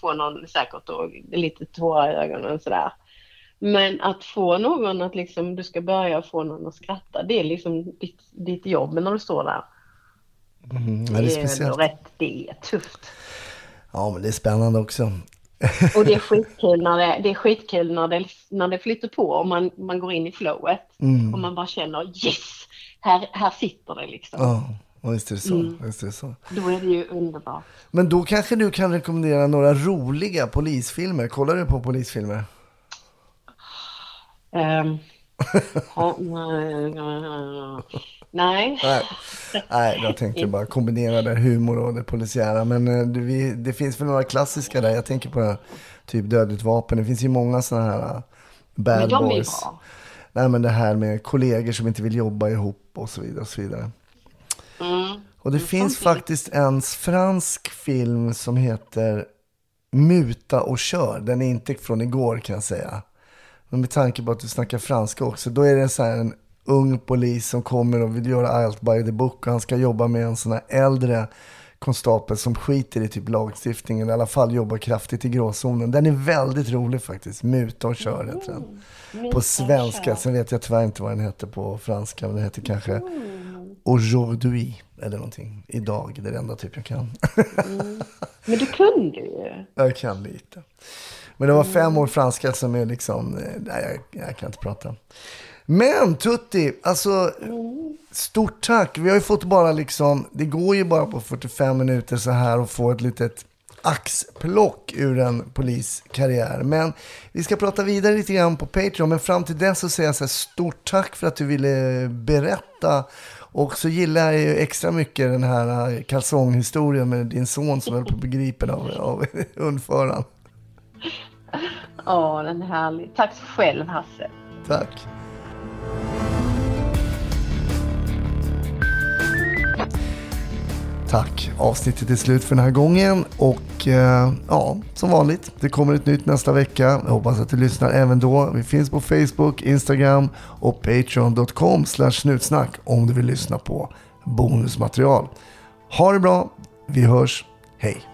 får någon säkert då lite tårar i ögonen och sådär. Men att få någon att liksom, du ska börja få någon att skratta, det är liksom ditt, ditt jobb när du står där. Mm, det är ändå speciellt. rätt, det är tufft. Ja, men det är spännande också. Och det är skitkul när det, det, är skitkul när det, när det flyter på och man, man går in i flowet. Och man bara känner yes, här, här sitter det liksom. Ja, ja, visst är det så. Mm. Visst är det så. Då är det ju underbart. Men då kanske du kan rekommendera några roliga polisfilmer. Kollar du på polisfilmer? Ja, nej, nej. Jag tänkte bara kombinera det humor och det polisiära. Men eh, vi, det finns väl några klassiska där. Jag tänker på typ Dödligt vapen. Det finns ju många sådana här uh, bad Men de är boys. bra. Nej, men det här med kollegor som inte vill jobba ihop och så vidare. Och, så vidare. Mm. och det finns faktiskt en fransk film som heter Muta och kör. Den är inte från igår kan jag säga. Men med tanke på att du snackar franska också, då är det så här en ung polis som kommer och vill göra allt by the book och han ska jobba med en sån här äldre konstapel som skiter i typ lagstiftningen, i alla fall jobbar kraftigt i gråzonen. Den är väldigt rolig faktiskt, Muta och kör heter den. På svenska, sen vet jag tyvärr inte vad den heter på franska, men den heter kanske Aujourd'hui eller någonting. Idag, det är det enda typ jag kan. Men du kunde ju. Jag kan lite. Men det var fem år franska som är liksom, eh, nej jag, jag kan inte prata. Men Tutti, alltså stort tack. Vi har ju fått bara liksom, det går ju bara på 45 minuter så här och få ett litet axplock ur en poliskarriär. Men vi ska prata vidare lite grann på Patreon. Men fram till dess så säger jag så här, stort tack för att du ville berätta. Och så gillar jag ju extra mycket den här eh, kalsonghistorien med din son som höll på att bli gripen av, av hundföraren. Ja, den är härlig. Tack själv Hasse. Tack. Tack. Avsnittet är slut för den här gången. Och eh, ja, som vanligt, det kommer ett nytt nästa vecka. Jag hoppas att du lyssnar även då. Vi finns på Facebook, Instagram och patreon.com snutsnack om du vill lyssna på bonusmaterial. Ha det bra. Vi hörs. Hej.